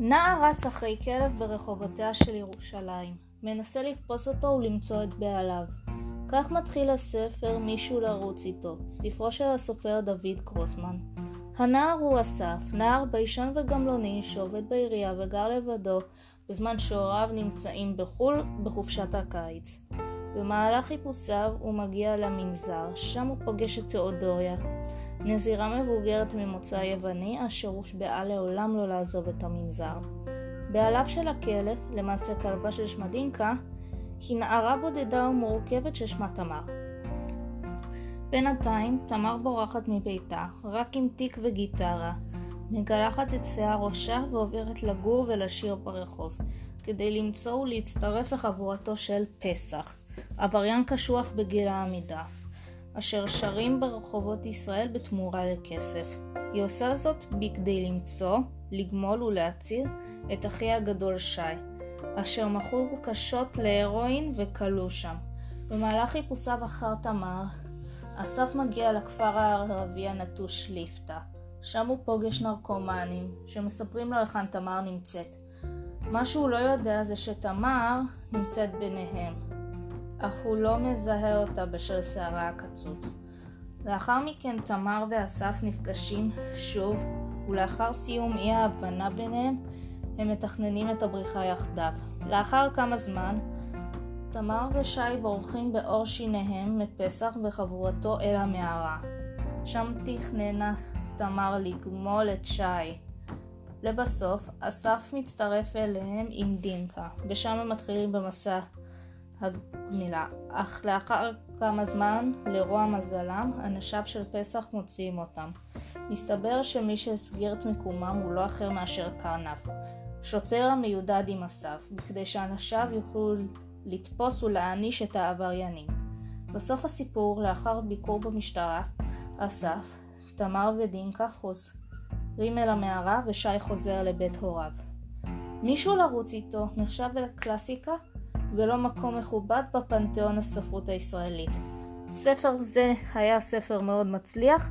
נער רץ אחרי כלב ברחובותיה של ירושלים, מנסה לתפוס אותו ולמצוא את בעליו. כך מתחיל הספר מישהו לרוץ איתו, ספרו של הסופר דוד קרוסמן. הנער הוא אסף, נער ביישן וגמלוני שעובד בעירייה וגר לבדו בזמן שהוריו נמצאים בחו"ל בחופשת הקיץ. במהלך חיפושיו הוא מגיע למנזר, שם הוא פוגש את תיאודוריה, נזירה מבוגרת ממוצא יווני אשר הושבעה לעולם לא לעזוב את המנזר. בעליו של הכלב, למעשה כלבה של שמדינקה, היא נערה בודדה ומורכבת ששמה תמר. בינתיים, תמר בורחת מביתה, רק עם תיק וגיטרה, מגלחת את שיער ראשה ועוברת לגור ולשיר ברחוב, כדי למצוא ולהצטרף לחבורתו של פסח, עבריין קשוח בגיל העמידה, אשר שרים ברחובות ישראל בתמורה לכסף. היא עושה זאת בכדי למצוא, לגמול ולהציל את אחי הגדול שי, אשר מכור קשות להרואין וכלוא שם. במהלך חיפושיו אחר תמר, אסף מגיע לכפר הערבי הנטוש ליפתא. שם הוא פוגש נרקומנים, שמספרים לו היכן תמר נמצאת. מה שהוא לא יודע זה שתמר נמצאת ביניהם, אך הוא לא מזהה אותה בשל שערה הקצוץ. לאחר מכן תמר ואסף נפגשים שוב, ולאחר סיום אי ההבנה ביניהם, הם מתכננים את הבריחה יחדיו. לאחר כמה זמן, תמר ושי בורחים בעור שיניהם מפסח וחבורתו אל המערה. שם תכננה תמר לגמול את שי. לבסוף, אסף מצטרף אליהם עם דינקה, ושם הם מתחילים במסע הגמילה. אך לאחר כמה זמן, לרוע מזלם, אנשיו של פסח מוציאים אותם. מסתבר שמי שהסגיר את מיקומם הוא לא אחר מאשר קרנף, שוטר המיודד עם אסף, בכדי שאנשיו יוכלו לתפוס ולהעניש את העבריינים. בסוף הסיפור, לאחר ביקור במשטרה, אסף, תמר ודינקה חוזרים אל המערה ושי חוזר לבית הוריו. מישהו לרוץ איתו נחשב לקלאסיקה ולא מקום מכובד בפנתיאון הספרות הישראלית. ספר זה היה ספר מאוד מצליח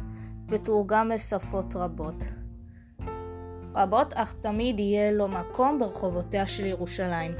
ותורגם לשפות רבות. רבות, אך תמיד יהיה לו מקום ברחובותיה של ירושלים.